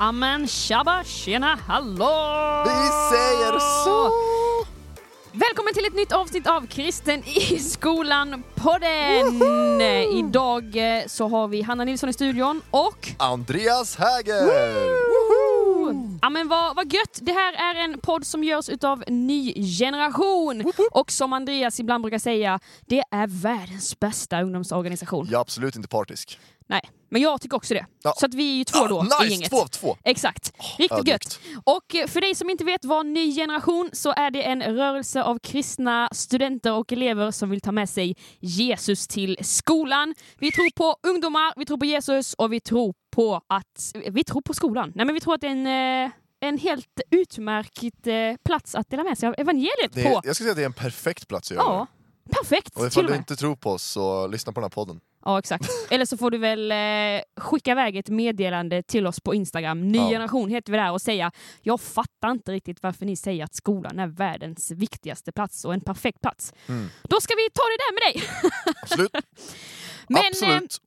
Amen, tjaba, tjena, hallå! Vi säger så! Välkommen till ett nytt avsnitt av Kristen i skolan-podden! Idag eh, så har vi Hanna Nilsson i studion och... Andreas Häger! Ja men vad, vad gött! Det här är en podd som görs utav Ny Generation och som Andreas ibland brukar säga, det är världens bästa ungdomsorganisation. Jag är absolut inte partisk. Nej, men jag tycker också det. Ja. Så att vi är ju två Ah, då i nice! gänget. Två av två! Exakt. Riktigt ödmjukt. gött. Och eh, för dig som inte vet vad Ny Generation så är det en rörelse av kristna studenter och elever som vill ta med sig Jesus till skolan. Vi tror på ungdomar, vi tror på Jesus och vi tror på att... Vi tror på skolan. Nej men vi tror att det är en, eh, en helt utmärkt eh, plats att dela med sig av evangeliet Det på. är, jag ska säga att det är en perfekt plats att göra Ja, perfekt Och ifall du inte tror på oss så lyssna på den här podden. Ja, exakt. Eller så får du väl eh, skicka iväg ett meddelande till oss på Instagram. Ny Ja. generation heter vi där och säga jag fattar inte riktigt varför ni säger att skolan är världens viktigaste plats och en perfekt plats. Mm. Då ska vi ta det där med dig. Absolut. Men absolut.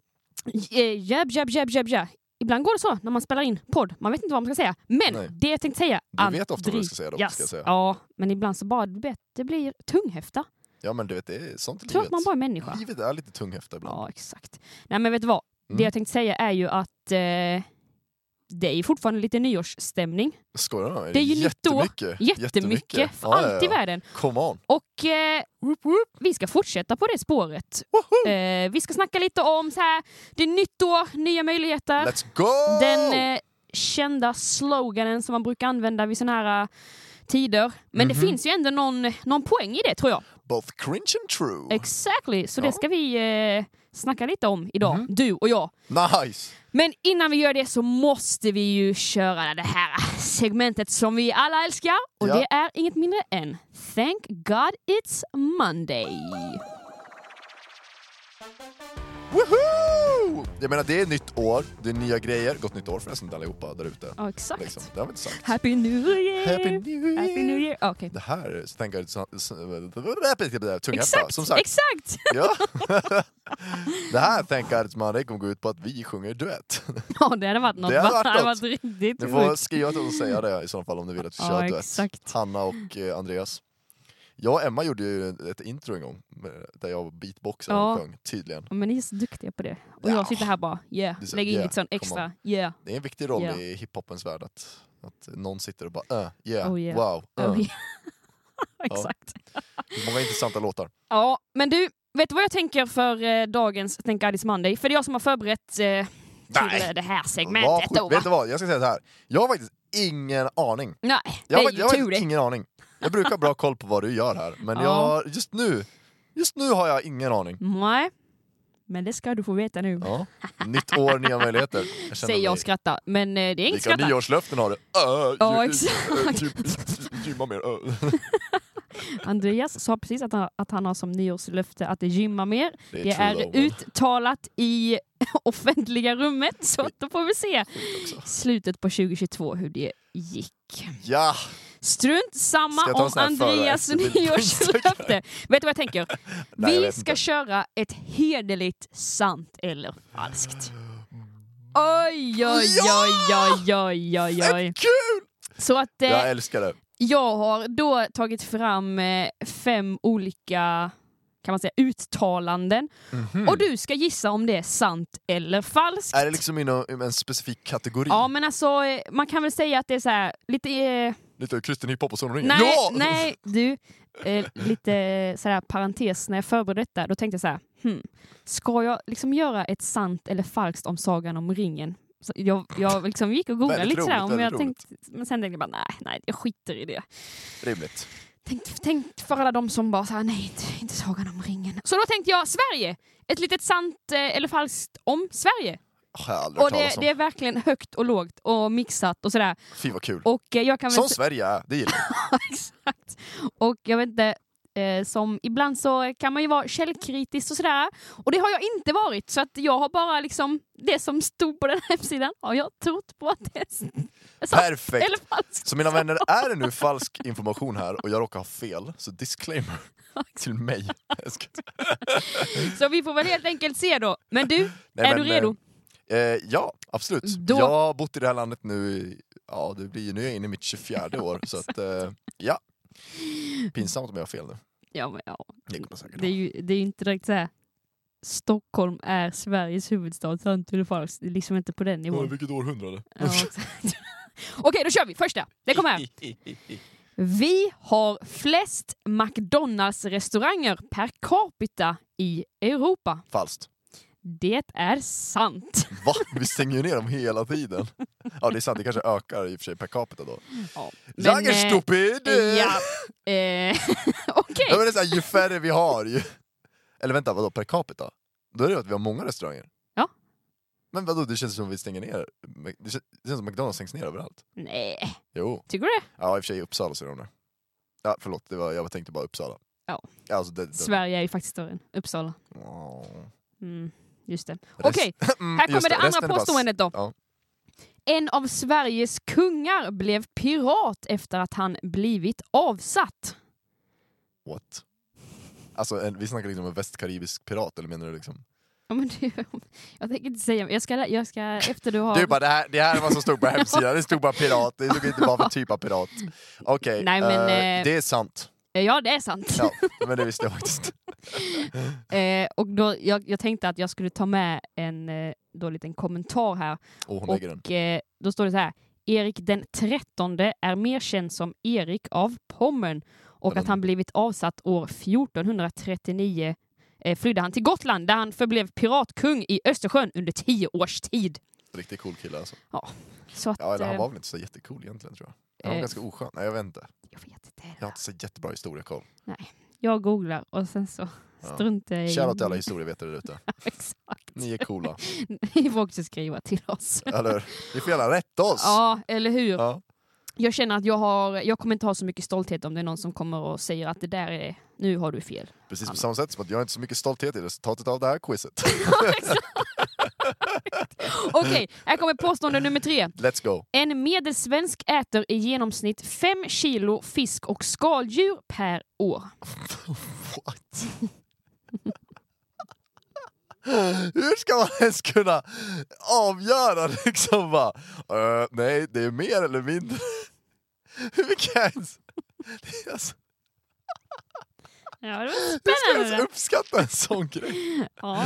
eh, jab, jab, jab, jab, jab. Ibland går det så när man spelar in podd. Man vet inte vad man ska säga. Men Nej. det jag tänkte säga... Du vet ofta vad du ska säga dock, Andreas. ska säga. Ja, men ibland så bara det det blir tunghäfta. Ja men du vet, det är sånt i Tror att livet. man bara är människa. Livet är lite tunghäfta ibland. Ja, exakt. Nej men vet du vad? Det Mm. jag tänkte säga är ju att eh, det är fortfarande lite nyårsstämning. Skojar du? Det är ju nytt år. jättemycket. Jättemycket. För Ja, ja, allt i ja. världen. Come on. Och eh, vi ska fortsätta på det spåret. Eh, vi ska snacka lite om så här, det är nytt år, nya möjligheter. Let's go! Den eh, kända sloganen som man brukar använda vid såna här tider. Men det Mhm. finns ju ändå någon, någon poäng i det tror jag. Both cringe and true. Exactly, så Ja. det ska vi eh, snacka lite om idag, Mhm. du och jag. nice! Men innan vi gör det så måste vi ju köra det här segmentet som vi alla älskar. Och Ja. det är inget mindre än Thank God It's Monday. Woohoo! Jag menar det är nytt år, det är nya grejer. Gott nytt år förresten till allihopa där ute. Ja, exakt. Liksom. Det har vi inte sagt. Happy New Year! Happy New Year! Happy New Year. Okej. Det här, så tänker jag, så- så- tunghäfta, Exakt, som sagt. exakt! Ja. det här tänker Monday kommer gå ut på att vi sjunger duett. Ja, det hade varit något. Det hade varit det något. varit riktigt Ni får skriva till oss och säga det i så fall om ni vill att vi Ja, kör duett. Hanna och eh, Andreas. Jag och Emma gjorde ju ett intro en gång där jag beatboxade Ja. och sjöng, tydligen. Men ni är så duktiga på det. Och Ja. jag sitter här bara, yeah, så- lägger in yeah, lite sån extra, yeah. Det är en viktig roll Ja. i hiphopens värld att, att någon sitter och bara uh, yeah, Oh, yeah. wow, uh. Oh, yeah. exakt. Är Många intressanta låtar. Ja, men du, vet du vad jag tänker för eh, dagens Thank God It's Monday? För det är jag som har förberett eh, till Nej. eh, det här segmentet. Då, Vet va? du vad, jag ska säga så här. Jag har faktiskt ingen aning. Nej, det Jag har, är ju jag har tur faktiskt det. ingen aning. Jag brukar ha bra koll på vad du gör här, men Ja. jag just nu Just nu har jag ingen aning. Nej, men det ska du få veta nu. Ja. Nytt år, nya möjligheter. Jag Säger jag och skrattar. Men eh, det är inget Vilka skratta. nyårslöften har du? Uh, Ja, exakt. gy- Gymma mer. Andreas sa precis att han, att han har som nyårslöfte att gymma mer. Det är Det är uttalat i offentliga rummet, så då får vi se slutet på 2022 hur det gick. Ja! Strunt samma om Andreas nyårslöfte. Vet du vad jag tänker? Nej, jag vi ska inte. köra ett hederligt sant eller falskt. Oj, oj, oj, oj, oj, oj, oj. Kul! Så att eh, Jag älskar det. jag har då tagit fram eh, fem olika kan man säga, uttalanden Mhm. och du ska gissa om det är sant eller falskt. Är det liksom inom en specifik kategori? Ja men alltså eh, man kan väl säga att det är så här, lite... Eh, Lite kristen hiphop och ringen? nej, ja! nej du. Eh, lite sådär parentes när jag förberedde detta, då tänkte jag så här, hmm, ska jag liksom göra ett sant eller falskt om Sagan om ringen? Så jag, jag liksom gick och googlade lite sådär, om jag tänkte, men sen tänkte jag bara nej, nej, jag skiter i det. Rimligt. Tänk, tänk för alla de som bara såhär, nej inte, inte Sagan om ringen. Så då tänkte jag Sverige! Ett litet sant eh, eller falskt om Sverige. Och det, det är verkligen högt och lågt och mixat och sådär. Fy vad kul. Och eh, jag kan väl Som sä- Sverige är, det gillar jag. Exakt. Och jag vet inte, eh, som ibland så kan man ju vara källkritisk och sådär. Och det har jag inte varit, så att jag har bara liksom det som stod på den här hemsidan har jag trott på att det är sant Perfekt! eller falskt. Så mina vänner, är det nu falsk information här och jag råkar ha fel, så disclaimer till mig. Så vi får väl helt enkelt se då. Men du, Nej, är men, du redo? Eh, ja, absolut. Då- Jag har bott i det här landet nu, i- ja det blir ju, nu är jag inne i mitt 24 år, så att eh, ja. Pinsamt om jag har fel nu. Ja, men, ja. Det säkert Det är ju det är ju inte direkt så här. Stockholm är Sveriges huvudstad, eller falskt? Det är liksom inte på den nivån. vilket århundrade. Ja. Okej, då kör vi. Första. Det kommer här. Vi har flest McDonalds-restauranger per capita i Europa. Falskt. Det är sant. Va? Vi stänger ju ner dem hela tiden. Ja det är sant, det kanske ökar i och för sig per capita då. Ja, är eh! Ja. Eh, Okej. Ja, så här, ju färre vi har ju... Eller vänta, vadå per capita? Då är det ju att vi har många restauranger. Ja. Men vadå, det känns som att vi stänger ner. Det känns, som att McDonalds stängs ner överallt. Nej, Jo. tycker du det? Ja i och för sig i Uppsala så är de det. Ja förlåt, det var, jag tänkte bara Uppsala. Ja. Alltså, det, det, Sverige är ju faktiskt större än Uppsala. Mm, just det. Okej, Mm, här kommer det andra bara s- påståendet då. Ja. En av Sveriges kungar blev pirat efter att han blivit avsatt. What? Alltså en, vi snackar liksom om en västkaribisk pirat, eller menar du liksom? Ja, men det, jag tänker inte säga, jag ska, jag ska efter du har... Du bara, det här, det här är vad som stod på hemsidan, det stod bara pirat, det stod inte bara för typ av pirat. Okej, Nej, men, eh, eh, det är sant. Ja, det är sant. Ja, men det visste jag faktiskt. Eh, och då, jag, jag tänkte att jag skulle ta med en eh, då, liten kommentar här. Den. Och eh, då står det så här. Erik den trettonde är mer känd som Erik av Pommern och att han blivit avsatt år 1439 eh, flydde han till Gotland där han förblev piratkung i Östersjön under tio års tid. Riktigt cool kille alltså. Så att, Ja, han eh, var väl inte så jättecool egentligen tror jag. Han var eh, ganska oskön. Nej jag vet inte. Jag vet inte. Jag har inte så jättebra historiekoll. Jag googlar och sen så Ja. struntar jag i... Shoutout till alla historievetare där ute. Exakt. Ni är coola. Ni får också skriva till oss. Eller? Ni får gärna rätta oss. Ja, eller hur? Ja. Jag känner att jag, har, jag kommer inte ha så mycket stolthet om det är någon som kommer och säger att det där är, nu har du fel. Precis på samma sätt som att jag har inte så mycket stolthet i resultatet av det här quizet. Okej, här kommer påstående nummer tre. Let's go. En medelsvensk äter i genomsnitt fem kilo fisk och skaldjur per år. What? Hur ska man ens kunna avgöra liksom bara, "Eh, nej det är mer eller mindre. Hur kan jag ens, alltså, Ja, det var hur ska jag ens spännande. uppskatta en sån grej? Ja.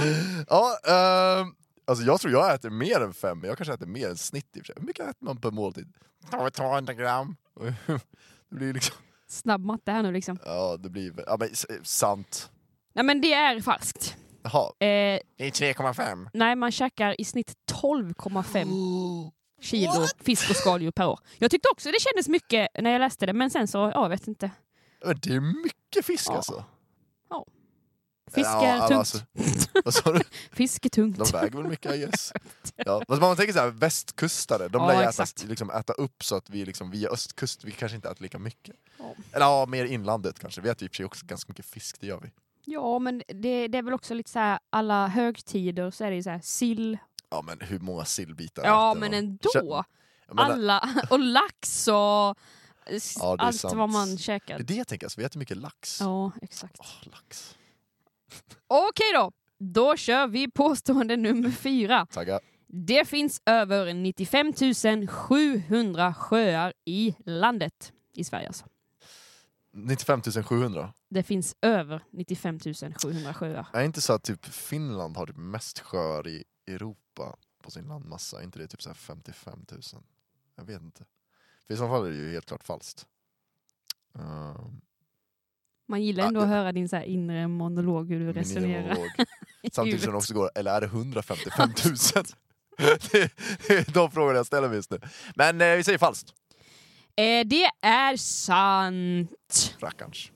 Ja, ehm, alltså jag tror jag äter mer än fem, men jag kanske äter mer än snitt i och för sig. Hur mycket äter man per måltid? 200 gram. Det blir liksom, Snabb matte här nu liksom. ja det blir, ja men sant. Nej men det är falskt. Jaha, Eh, det är 3,5. nej, man käkar i snitt 12,5 kilo fisk och skaldjur per år. Jag tyckte också det kändes mycket när jag läste det, men sen så, ja, jag vet inte. Men det är mycket fisk Ja. alltså. Fisk Ja, är tungt. alltså, vad sa du? Fisk är tungt. De väger väl mycket I guess. Ja. Fast man tänker såhär, västkustare, de Ja, lär äta, liksom, äta upp så att vi liksom, via östkust, vi kanske inte äter lika mycket. Ja. Eller ja, mer inlandet kanske. Vi äter i och för sig också ganska mycket fisk, det gör vi. Ja, men det, det är väl också lite så här, alla högtider så är det ju så här sill. Ja men hur många sillbitar Ja, äter men man? ändå. Menar, Alla, och lax och Ja, allt sant. vad man Det är käkar. det jag tänker, alltså, vi äter mycket lax. Ja, exakt. Åh, lax. Okej då, då kör vi påstående nummer fyra. Tagga. Det finns över 95 700 sjöar i landet. I Sverige alltså. 95 700. Det finns över 95 700 sjöar. Är det inte så att typ Finland har typ mest sjöar i Europa på sin landmassa? Är inte det typ så här 55 000? Jag vet inte. För i så fall är det ju helt klart falskt. Ehm, Man gillar Ja, ändå det- att höra din så här inre monolog hur du resonerar. Samtidigt som det också går, eller är det 155 000? det är de frågorna jag ställer mig just nu. Men eh, vi säger falskt. Eh, det är sant. Rackarns.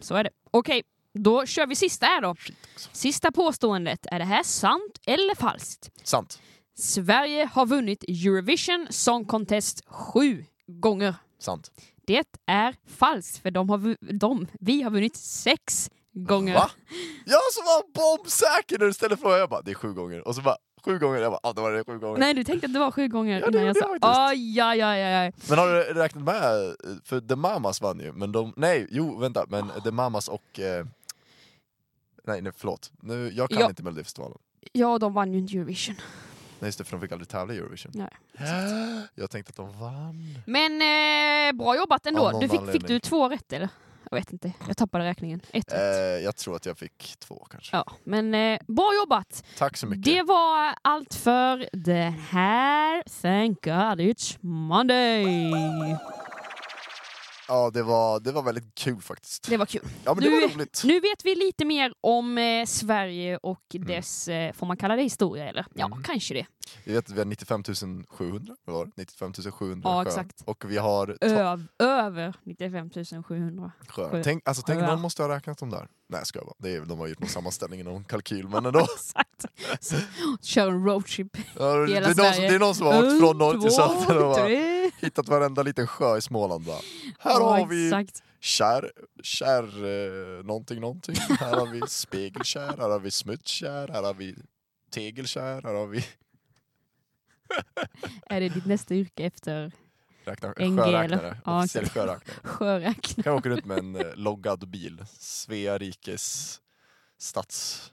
Så är det. Okej, då kör vi sista här då. Sista påståendet. Är det här sant eller falskt? Sant. Sverige har vunnit Eurovision Song Contest sju gånger. Sant. Det är falskt, för de har, vu- de, vi har vunnit sex gånger. Va? Jag som var bombsäker när du ställde frågan, jag bara det är sju gånger. Och så bara sju gånger, jag bara ja då var det sju gånger. Nej, du tänkte att det var sju gånger Ja, det innan jag sa oj, ja, ja, ja, ja. Men har du räknat med, för The Mamas vann ju, men de, nej, jo vänta, men The Mamas och, eh, nej, nej förlåt, nu, jag kan Ja. inte Melodifestivalen. Ja, de vann ju inte Eurovision. Nej just det, för de fick aldrig tävla i Eurovision. Nej, Jag tänkte att de vann. Men eh, bra jobbat ändå. Du fick, fick du två rätt eller? Jag vet inte, jag tappade räkningen. Ett Eh, jag tror att jag fick två kanske. Ja, men eh, bra jobbat! Tack så mycket. Det var allt för det här Thank God It's Monday. Ja, det var, det var väldigt kul faktiskt. Det var kul. Ja men det Nu- var roligt. Nu vet vi lite mer om eh, Sverige och dess, eh, får man kalla det historia eller? Ja, Mm. kanske det. Vi vet att vi har 95 700, vad var det? 95 700 Ja, exakt. Och vi har Öv, över 95 700. sjöar. sju. Tänk, alltså, tänk någon måste ha räknat dem där. Nej ska jag bara. Det är, de har gjort någon sammanställning, någon kalkyl, men ändå. Exakt. Kör en roadtrip. Ja, det, det, är någon det är någon som har åkt från norr till söder tre. Hittat varenda liten sjö i Småland. Bara. Här Ja, har vi Exakt. kär, kär eh, någonting någonting. Här har vi spegelkär, här har vi smutskär, här har vi tegelkär, här har vi Är det ditt nästa yrke efter räkna, sjöräknare. Ja, Officiell sjöräknare. sjöräknare? kan åka runt med en eh, loggad bil. Svea rikes stats,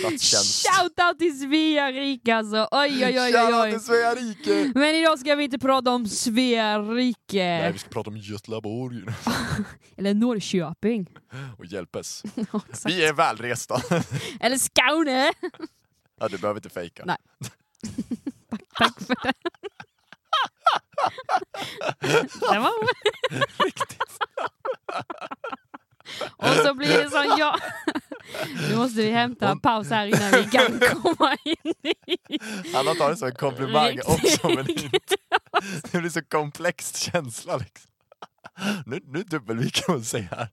statstjänst. Shoutout till Svea rike alltså! Oj oj oj oj Shoutout till Svea rike! Men idag ska vi inte prata om Svea rike. Nej, vi ska prata om Göteborg Eller Norrköping. och hjälpes. Ja. Vi är välresta. Eller Skåne. Ja, du behöver inte fejka. Nej. Tack för det. det var Riktigt. Och så blir det som jag. Nu måste vi hämta en paus här innan vi kan komma in i... Alla tar det som en komplimang Riktigt. också men det blir så komplext känsla liksom. Nu, nu dubbelviker hon sig här.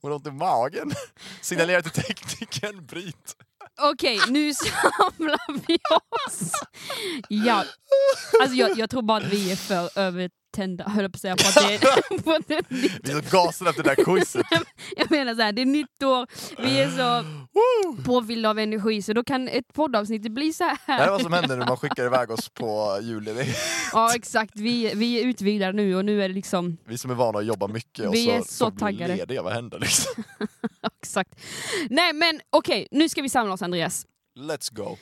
Hon har ont i magen. Signalerar till teknikern, bryt. Okej, nu samlar vi oss. Ja, alltså jag, jag tror bara att vi är för övertända, höll jag på att säga, på att det är, på att det är nytt. Vi är så gasade efter det där quizet. Jag menar så här, det är nytt år, vi är så påfyllda av energi så då kan ett poddavsnitt bli så Det här är här. vad som händer när man skickar iväg oss på julledighet. Ja exakt, vi, vi är utvilade nu och nu är det liksom, Vi som är vana att jobba mycket och Vi så, är så bli taggade. lediga, vad händer liksom? exakt. Nej men okej, nu ska vi samla oss Andreas. Let's go.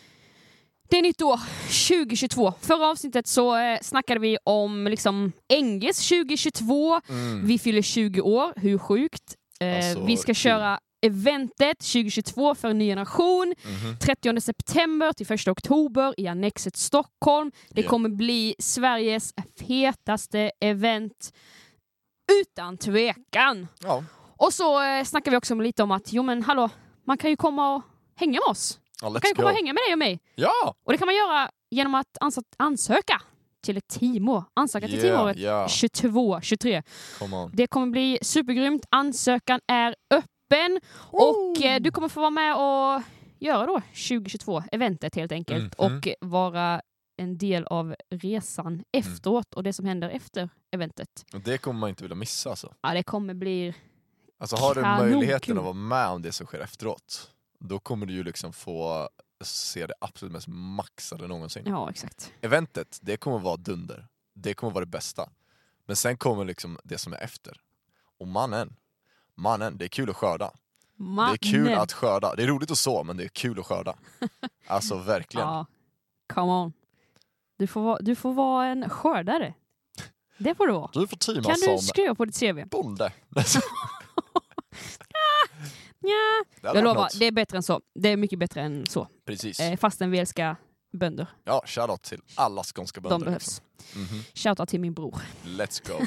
Det är nytt år, 2022. Förra avsnittet så eh, snackade vi om liksom Enges 2022. Mm. Vi fyller 20 år, hur sjukt? Eh, Alltså, vi ska kul. köra eventet 2022 för en ny generation. Mhm. 30 september till 1 oktober i Annexet Stockholm. Det Yeah. kommer bli Sveriges fetaste event utan tvekan. Ja. Och så eh, snackar vi också lite om att jo men hallå, man kan ju komma och hänga med oss. Man kan let's komma och hänga med dig och mig. Ja! Och det kan man göra genom att ans ansöka till ett teamår. Ansöka till Yeah, teamåret yeah. 22-23. Come on. Det kommer bli supergrymt. Ansökan är öppen och eh, du kommer få vara med och göra då 2022, eventet helt enkelt. Mhm. Och vara en del av resan efteråt och det som händer efter eventet. Och det kommer man inte vilja missa alltså. Ja, det kommer bli... Alltså har du möjligheten att vara med om det som sker efteråt, då kommer du ju liksom få se det absolut mest maxade någonsin. Ja, exakt. Eventet, det kommer vara dunder. Det kommer vara det bästa. Men sen kommer liksom det som är efter. Och mannen, mannen, det är kul att skörda. Det är kul Mannen. att skörda. Det är roligt att så, men det är kul att skörda. Alltså verkligen. Ja, come on. Du får, vara, du får vara en skördare. Det får du vara. Du får teama Kan du som skriva på ditt CV? bonde. Ja, jag lovar, något. det är bättre än så. Det är mycket bättre än så. Precis. Eh, fastän vi älskar bönder. Ja, shoutout till alla skånska bönder. De behövs. Liksom. Mhm. Shoutout till min bror. Let's go.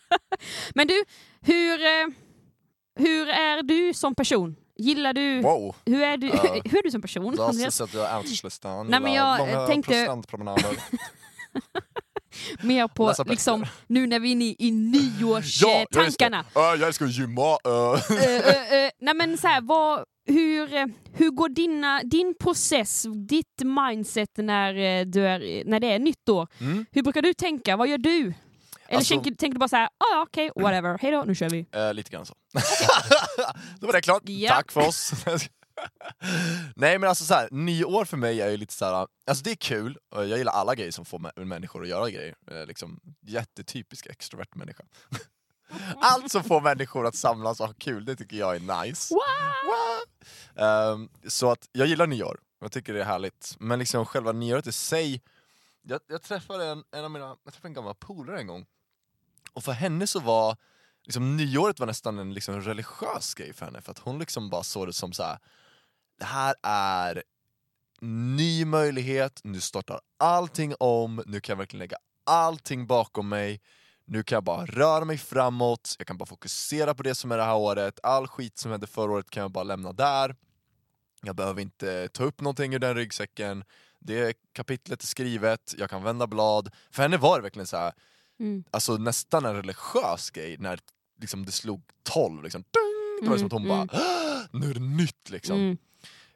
Men du, hur, eh, hur är du som person? Gillar du... Wow. Hur, är du Ja. hur är du som person? Jag äventyrslistan, Nej, men gillar jag, eh, långa tänkte- strandpromenader. Mer på liksom, nu när vi är inne i, Ja, ja, nyårstankarna. Äh, jag älskar att gymma. äh. Eh, eh, eh, nej men så här, vad, hur, hur går dina, din process, ditt mindset när, du är, när det är nytt år? Mm. Hur brukar du tänka? Vad gör du? Eller Alltså- tänker, tänker du bara så här, ah, ja okej, whatever, hejdå, nu kör vi. Eh, lite grann så. Då var det klart. Ja. Tack för oss. Nej men alltså så här, nyår för mig är ju lite så här, alltså det är kul, jag gillar alla grejer som får mä- människor att göra grejer. Eh, liksom jättetypisk extrovert människa. Allt som får människor att samlas och ha kul, det tycker jag är nice. Wow! Ehm, så att jag gillar nyår, jag tycker det är härligt. Men liksom själva nyåret i sig, jag, jag träffade en, en av mina, jag träffade en gammal polare en gång, och för henne så var liksom, nyåret var nästan en liksom, religiös grej för henne, för att hon liksom bara såg det som så här. Det här är ny möjlighet, nu startar allting om, nu kan jag verkligen lägga allting bakom mig, nu kan jag bara röra mig framåt, jag kan bara fokusera på det som är det här året, all skit som hände förra året kan jag bara lämna där. Jag behöver inte ta upp någonting ur den ryggsäcken, det kapitlet är skrivet, jag kan vända blad. För henne var det verkligen så här, Mm. alltså nästan en religiös grej när liksom det slog 12. Liksom. Ding! Det var som att hon Mm, bara "Åh, nu är det nytt liksom.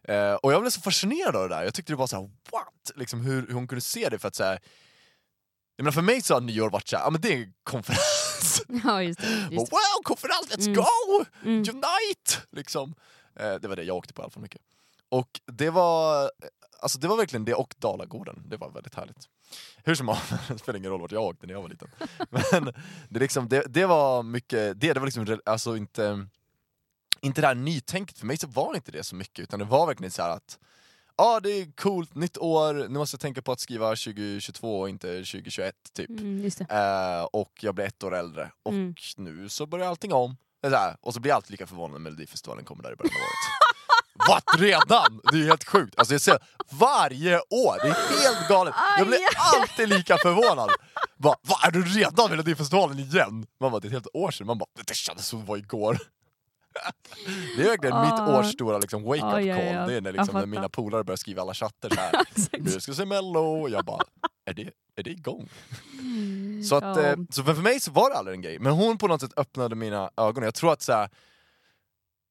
Eh, och jag blev så fascinerad av det där, jag tyckte det var så här: what? Liksom hur, hur hon kunde se det för att så här, jag menar för mig så har nyår varit såhär, ja men det är en konferens. Ja, just det. Just det. wow, konferens, let's Mm. go! Mm. Unite! Liksom. Eh, det var det jag åkte på i alla fall mycket. Och det var, alltså det var verkligen det och Dalagården, det var väldigt härligt. Hur som helst, det spelar ingen roll vart jag åkte när jag var liten. Men det, liksom, det, det var mycket, det, det var liksom, alltså inte, inte det här nytänket, för mig så var inte det så mycket, utan det var verkligen så här att Ja det är coolt, nytt år, nu måste jag tänka på att skriva 2022 och inte 2021 typ. Mm. Eh, och jag blir ett år äldre, och Mm. nu så börjar allting om. Så här, och så blir jag alltid lika förvånad när Melodifestivalen kommer där i början av året. Vad redan? Det är ju helt sjukt. Alltså jag ser varje år, det är helt galet. Jag blir alltid lika förvånad. Bara, Vad är du redan Melodifestivalen igen? Man bara, det är ett helt år sedan. Man bara, det kändes som det var igår. Det är verkligen mitt Ah. års stora liksom, wake-up Ah, ja, call. ja. Det är när, liksom, när mina polare börjar skriva alla chattar så här. Nu ska jag se mello, och jag bara, är det, är det igång? Så, att, Ja. eh, så för, för mig så var det aldrig en grej, men hon på något sätt öppnade mina ögon. Jag tror att så här,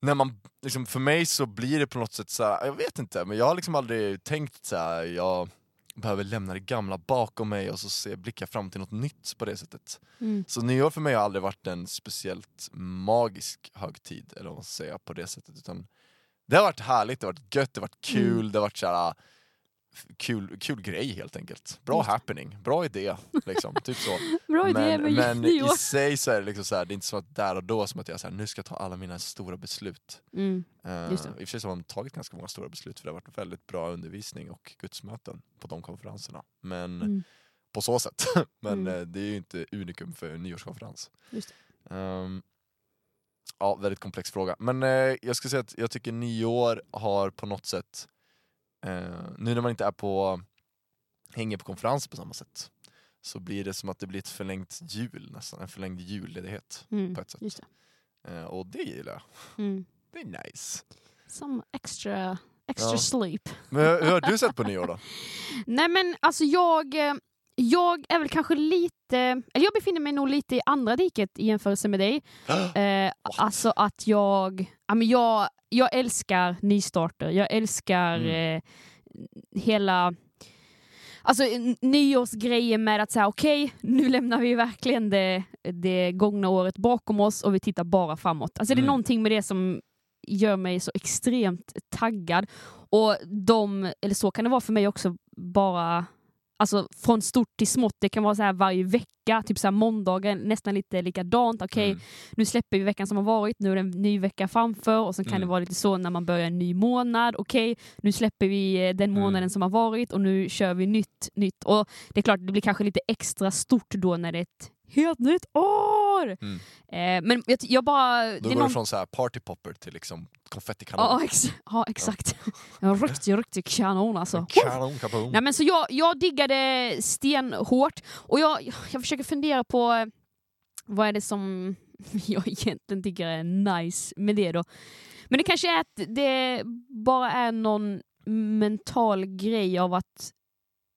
när man, liksom, för mig så blir det på något sätt så här, jag vet inte, men jag har liksom aldrig tänkt så här, jag behöver lämna det gamla bakom mig och så se, blicka fram till något nytt på det sättet. Mm. Så nyår för mig har aldrig varit en speciellt magisk högtid, eller vad man ska säga, på det sättet. Utan det har varit härligt, det har varit gött, det har varit kul, Mm. det har varit så här, kul, kul grej helt enkelt. Bra happening, bra idé. Liksom, typ så. Bra idé Men, med men nyår. i sig så är det liksom så här, det är inte så att där och då som att jag så här, nu ska jag ta alla mina stora beslut. Mm. Uh, I och för sig så har man tagit ganska många stora beslut för det har varit väldigt bra undervisning och gudsmöten på de konferenserna. Men Mm. på så sätt. Men Mm. eh, det är ju inte unikum för en nyårskonferens. Just Ehm, ja, väldigt komplex fråga. Men eh, jag ska säga att jag tycker nyår har på något sätt, eh, nu när man inte är på, hänger på konferenser på samma sätt, så blir det som att det blir ett förlängt jul nästan, en förlängd julledighet Mm. på ett sätt. Det. Eh, och det gillar jag. Mm. Det är nice. Some extra, extra Ja. sleep. Men hur har du sett på nyår då? Nej men alltså jag, eh, jag är väl kanske lite, eller jag befinner mig nog lite i andra diket i jämförelse med dig. Eh, alltså att jag, ja, men jag, jag älskar nystarter, jag älskar Mm. eh, hela Alltså nyårsgrejen med att säga okej, nu lämnar vi verkligen det, det gångna året bakom oss och vi tittar bara framåt. Alltså det är Mm. någonting med det som gör mig så extremt taggad. Och de, eller så kan det vara för mig också, bara Alltså från stort till smått, det kan vara så här varje vecka, typ så här måndagar, nästan lite likadant. Okej, Mm. nu släpper vi veckan som har varit, nu är det en ny vecka framför och sen kan Mm. det vara lite så när man börjar en ny månad. Okej, nu släpper vi eh, den Mm. månaden som har varit och nu kör vi nytt, nytt. Och det är klart, det blir kanske lite extra stort då när det är ett helt nytt år. Mm. Eh, men jag, jag bara... Då det går det någon- från så här partypopper till liksom konfettikanon. Ja, ex ja exakt. En riktig, riktig kanon alltså. Kanon, kaboom. Nej, men så jag, jag diggade stenhårt och jag, jag försöker fundera på vad är det som jag egentligen tycker är nice med det då. Men det kanske är att det bara är någon mental grej av att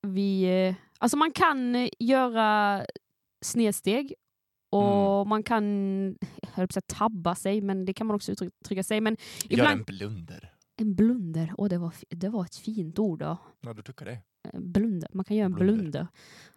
vi... eh, Alltså man kan eh, göra snedsteg och man kan, jag höll på att säga tabba sig, men det kan man också uttrycka sig. Men Gör ibland, en blunder. en blunder, och det var, det var ett fint ord då. Ja, du tycker det. Eh, Blunder. Man kan göra en Blunder. blunder.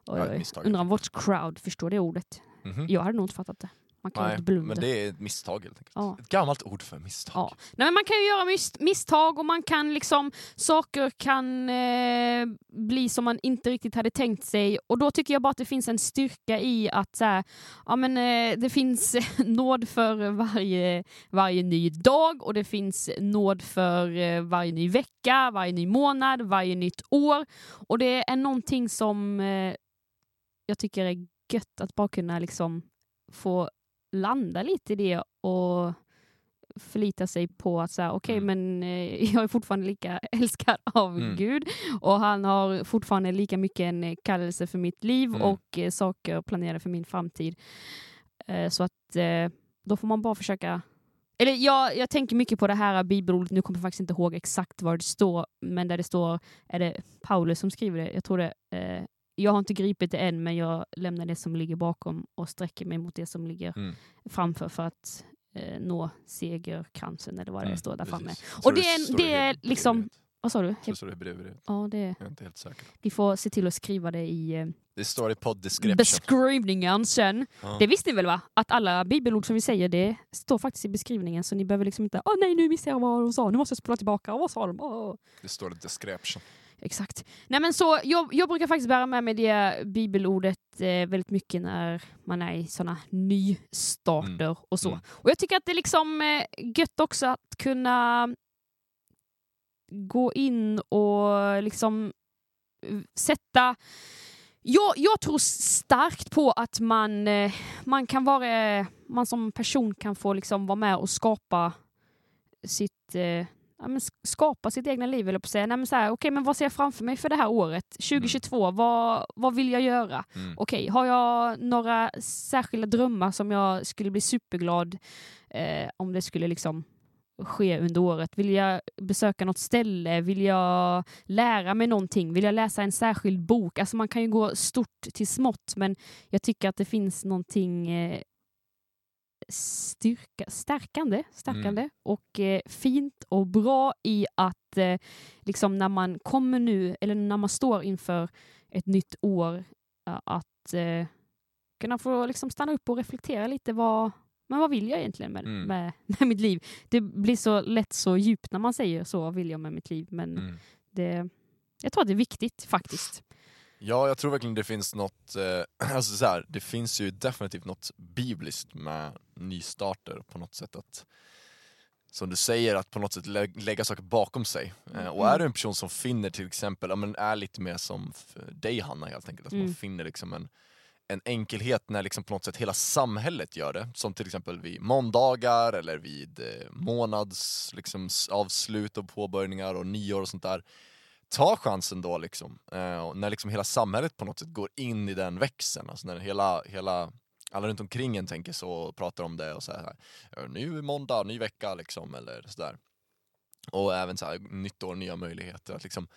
Oj, Ja. Undrar om vårt crowd förstår det ordet. Mhm. Jag hade nog inte fattat det. Man kan Nej, inte blunda. men det är ett misstag helt enkelt. Ja. Ett gammalt ord för misstag. Ja. Nej, men man kan ju göra mis misstag och man kan liksom, saker kan eh, bli som man inte riktigt hade tänkt sig och då tycker jag bara att det finns en styrka i att så här, ja, men, eh, det finns nåd för varje, varje ny dag och det finns nåd för eh, varje ny vecka, varje ny månad, varje nytt år och det är någonting som eh, jag tycker är gött att bara kunna liksom få landa lite i det och förlita sig på att säga okej Mm. men eh, jag är fortfarande lika älskad av Mm. Gud och han har fortfarande lika mycket en eh, kallelse för mitt liv Mm. och eh, saker planerade för min framtid. Eh, så att då får man bara försöka eller jag, jag tänker mycket på det här bibelordet, nu kommer jag faktiskt inte ihåg exakt vad det står, men där det står, är det Paulus som skriver det? Jag tror det. Jag har inte gripit det än, men jag lämnar det som ligger bakom och sträcker mig mot det som ligger Mm. framför för att eh, nå segerkransen eller vad det Mm, står där framme. Och det är- det är liksom- Vad sa du? Det står i Hebreerbrevet. Ja, det, Jag är inte helt säker. vi får se till att skriva det i eh, Det står i beskrivningen sen. Ja. Det visste ni väl va? Att alla bibelord som vi säger, det står faktiskt i beskrivningen så ni behöver liksom inte, åh nej nu missade jag vad de sa, nu måste jag spola tillbaka, vad sa de? Åh. Det står i description. Exakt. Nej men så, jag, jag brukar faktiskt bära med mig det bibelordet eh, väldigt mycket när man är i sådana nystarter Mm. och så. Mm. Och jag tycker att det är liksom eh, gött också att kunna gå in och liksom eh, sätta jag, jag tror starkt på att man, eh, man kan vara, man som person kan få liksom vara med och skapa sitt, eh, ja, men sk- skapa sitt egna liv, eller på säga. Nej, men så här, okej, men vad ser jag framför mig för det här året? 2022, vad, vad vill jag göra? Mm. Okej, har jag några särskilda drömmar som jag skulle bli superglad eh, om det skulle liksom ske under året? Vill jag besöka något ställe? Vill jag lära mig någonting? Vill jag läsa en särskild bok? Alltså man kan ju gå stort till smått, men jag tycker att det finns någonting eh, styrka, stärkande, stärkande och eh, fint och bra i att eh, liksom när man kommer nu, eller när man står inför ett nytt år, ja, att eh, kunna få liksom stanna upp och reflektera lite. Vad, men vad vill jag egentligen med, Mm. med, med mitt liv? Det blir så lätt så djupt när man säger så, vad vill jag med mitt liv? Men Mm. det, jag tror att det är viktigt faktiskt. Ja, jag tror verkligen det finns något, eh, alltså så här, det finns ju definitivt något bibliskt med nystarter på något sätt att som du säger, att på något sätt lä lägga saker bakom sig. Eh, och Mm. är du en person som finner till exempel, ja, men är lite mer som dig Hanna helt enkelt, att man Mm. finner liksom en, en enkelhet när liksom på något sätt hela samhället gör det. Som till exempel vid måndagar eller vid eh, månads liksom, avslut och påbörjningar och nyår och sånt där. Ta chansen då liksom. Eh, när liksom hela samhället på något sätt går in i den växeln. Alltså när hela, hela alla runt omkring en tänker så och pratar om det och så här, "Ja, nu är måndag, ny vecka liksom eller sådär. Och även så här, nytt år, nya möjligheter. Att liksom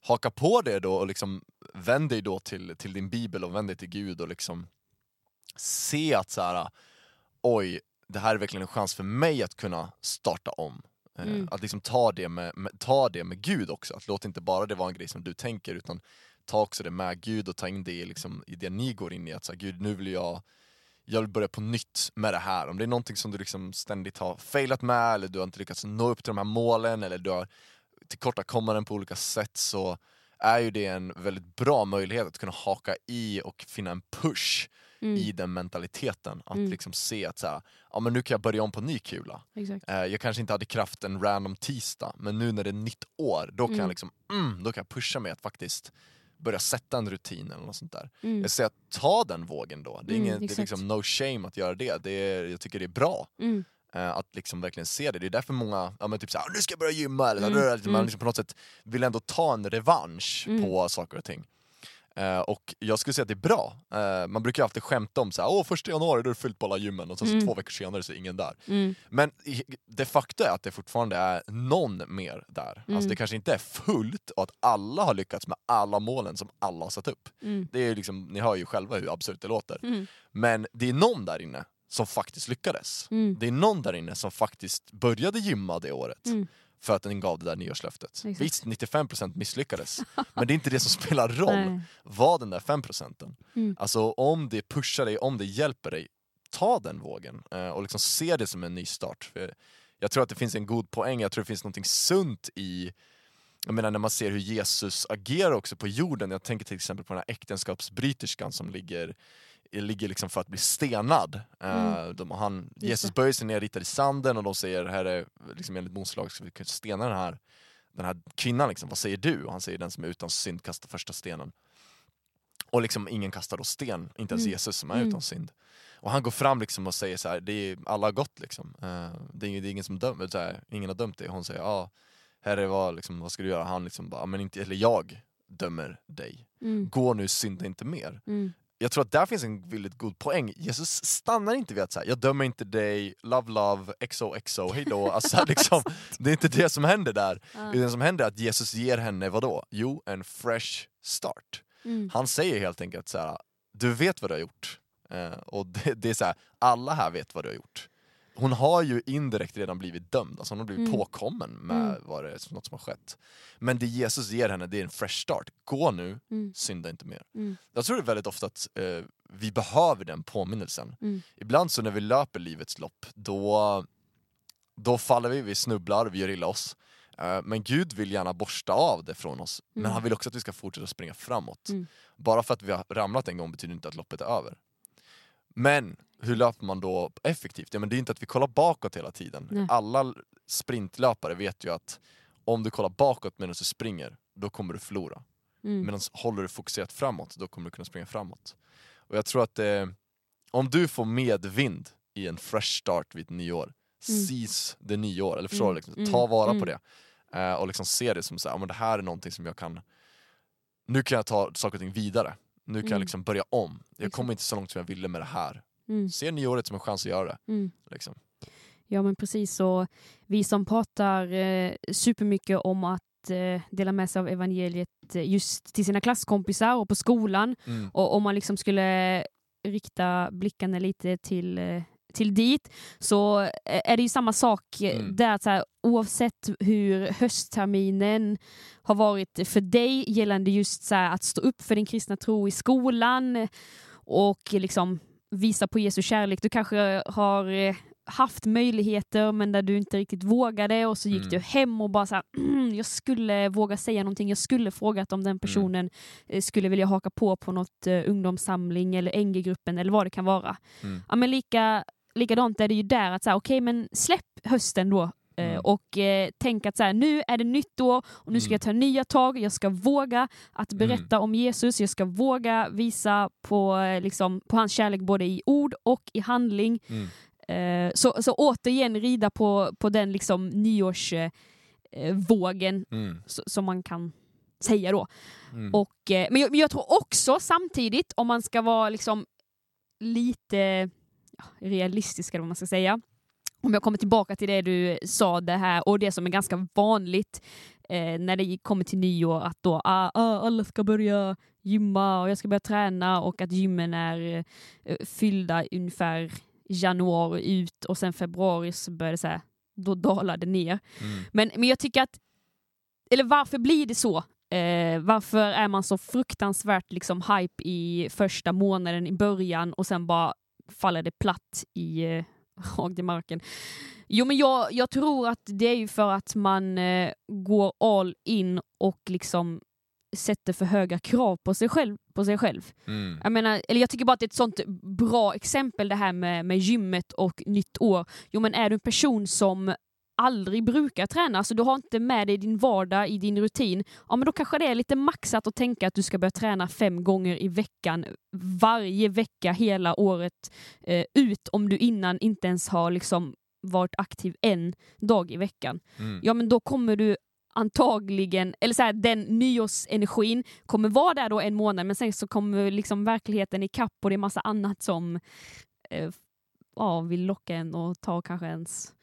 haka på det då och liksom vänd dig då till, till din bibel och vänd dig till Gud och liksom se att så här, oj, det här är verkligen en chans för mig att kunna starta om. Eh, Mm. Att liksom ta det med, med, ta det med Gud också, att låt inte bara det vara en grej som du tänker utan ta också det med Gud och ta in det liksom, i det ni går in i. Att så här, Gud, nu vill jag jag vill börja på nytt med det här. Om det är någonting som du liksom ständigt har failat med eller du har inte lyckats nå upp till de här målen eller du har tillkortakommanden på olika sätt så är ju det en väldigt bra möjlighet att kunna haka i och finna en push Mm, i den mentaliteten. Att Mm. liksom se att så här, ja, men nu kan jag börja om på ny kula. Eh, jag kanske inte hade kraft en random tisdag, men nu när det är nytt år, då kan Mm. jag liksom, mm, då kan jag pusha mig att faktiskt börja sätta en rutin eller något sånt där. Mm, Jag säger att ta den vågen då. Det är, Mm, ingen, det är liksom no shame att göra det. det är, jag tycker det är bra mm, eh, att liksom verkligen se det. Det är därför många, ja men typ såhär, nu ska jag börja gymma, eller Mm, mm, man mm. liksom på något sätt vill ändå ta en revansch Mm. på saker och ting. Eh, och jag skulle säga att det är bra. Eh, man brukar ju alltid skämta om såhär, åh första januari då är det fullt på alla gymmen och sen så Mm. två veckor senare så är ingen där. mm, Men de facto är att det fortfarande är någon mer där. Mm. Alltså det kanske inte är fullt och att alla har lyckats med alla målen som alla har satt upp. mm, Det är liksom, ni hör ju själva hur absurt det låter. mm, Men det är någon där inne som faktiskt lyckades. mm, Det är någon där inne som faktiskt började gymma det året. För att den gav det där nyårslöftet. Exakt. Visst, 95% misslyckades. men det är inte det som spelar roll. Nej. Var den där 5%. Mm. Alltså om det pushar dig, om det hjälper dig, ta den vågen eh, och liksom se det som en ny start. För jag tror att det finns en god poäng, jag tror det finns något sunt i jag menar när man ser hur Jesus agerar också på jorden, jag tänker till exempel på den här äktenskapsbryterskan som ligger, ligger liksom för att bli stenad. Mm. Eh, de, han. Jesus böjer sig ner ritad i sanden och de säger här är, liksom enligt Mose lag ska vi stena den här, den här kvinnan, liksom. vad säger du? Och han säger den som är utan synd kastar första stenen. Och liksom ingen kastar då sten, inte ens Mm. Jesus som är Mm. utan synd. Och han går fram liksom och säger så här, det är, alla har gått liksom. Eh, det, är, det är ingen som dömer, så här, ingen har dömt dig. Hon säger, ja, herre vad, liksom, vad ska du göra? Han liksom bara, "Ja, men inte, eller jag dömer dig. Mm. Gå nu, synda inte mer. Mm. Jag tror att där finns en väldigt god poäng. Jesus stannar inte vid att säga jag dömer inte dig, love love, XOXO, hejdå. Alltså, liksom, det är inte det som händer där. Ja. Det som händer är att Jesus ger henne vad då? Jo, en fresh start. Mm. Han säger helt enkelt så här: du vet vad du har gjort. Eh, och det, det är så här, alla här vet vad du har gjort. Hon har ju indirekt redan blivit dömd, alltså hon har blivit Mm. påkommen med Mm. vad det är, något som har skett. Men det Jesus ger henne, det är en fresh start. Gå nu, Mm. synda inte mer. Mm. Jag tror det är väldigt ofta att eh, vi behöver den påminnelsen. Mm. Ibland så när vi löper livets lopp, då, då faller vi, vi snubblar, vi gör illa oss. Eh, men Gud vill gärna borsta av det från oss, men Mm. han vill också att vi ska fortsätta springa framåt. Mm. Bara för att vi har ramlat en gång betyder inte att loppet är över. Men hur löper man då effektivt? Ja, men det är inte att vi kollar bakåt hela tiden. Nej. Alla sprintlöpare vet ju att om du kollar bakåt medan du springer, då kommer du förlora. Mm. Medan håller du fokuserat framåt, då kommer du kunna springa framåt. Och jag tror att eh, om du får medvind i en fresh start vid ett nyår, Mm. seize det nyår, eller förstår Mm, du? Liksom, mm, ta vara på mm. det. Eh, och liksom se det som så här, men det här är någonting som jag kan, nu kan jag ta saker och ting vidare. Nu kan jag Mm. liksom börja om. Jag kommer inte så långt som jag ville med det här. Mm. Se nyåret som en chans att göra det. Mm. Liksom. Ja men precis så. Vi som pratar eh, supermycket om att eh, dela med sig av evangeliet eh, just till sina klasskompisar och på skolan. Mm. Och om man liksom skulle rikta blickarna lite till, eh, till dit så är det ju samma sak Mm. där. Så här, oavsett hur höstterminen har varit för dig gällande just så här, att stå upp för din kristna tro i skolan och liksom visa på Jesu kärlek. Du kanske har eh, haft möjligheter men där du inte riktigt vågade och så gick Mm. du hem och bara så här, "Mm, jag skulle våga säga någonting, jag skulle frågat om den personen eh, skulle vilja haka på på något eh, ungdomssamling eller NG-gruppen eller vad det kan vara. Mm. Ja, men lika, likadant är det ju där, att så här, okej men släpp hösten då Mm. och eh, tänk att så här, nu är det nytt år och nu ska Mm. jag ta nya tag, jag ska våga att berätta om Jesus, jag ska våga visa på, eh, liksom, på hans kärlek både i ord och i handling. Mm. Eh, så, så återigen rida på, på den liksom nyårsvågen eh, vågen, Mm. som man kan säga då. Mm. Och, eh, men, jag, men jag tror också samtidigt, om man ska vara liksom lite ja, realistisk eller vad man ska säga, om jag kommer tillbaka till det du sa det här och det som är ganska vanligt eh, när det kommer till nyår att då ah, ah, alla ska börja gymma och jag ska börja träna och att gymmen är eh, fyllda ungefär januari ut och sen februari så börjar det så här, då dalar det ner. Mm. Men, men jag tycker att, eller varför blir det så? Eh, varför är man så fruktansvärt liksom hype i första månaden i början och sen bara faller det platt i eh, rakt i marken? Jo men jag, jag tror att det är ju för att man eh, går all in och liksom sätter för höga krav på sig själv. På sig själv. Mm. Jag, menar, eller jag tycker bara att det är ett sånt bra exempel det här med, med gymmet och nytt år. Jo men är du en person som aldrig brukar träna, alltså du har inte med dig i din vardag, i din rutin, ja men då kanske det är lite maxat att tänka att du ska börja träna fem gånger i veckan, varje vecka hela året eh, ut om du innan inte ens har liksom varit aktiv en dag i veckan. Mm. Ja men då kommer du antagligen, eller så här, den nyårsenergin kommer vara där då en månad men sen så kommer liksom verkligheten ikapp och det är massa annat som eh, ja, vill locka en och ta kanske ens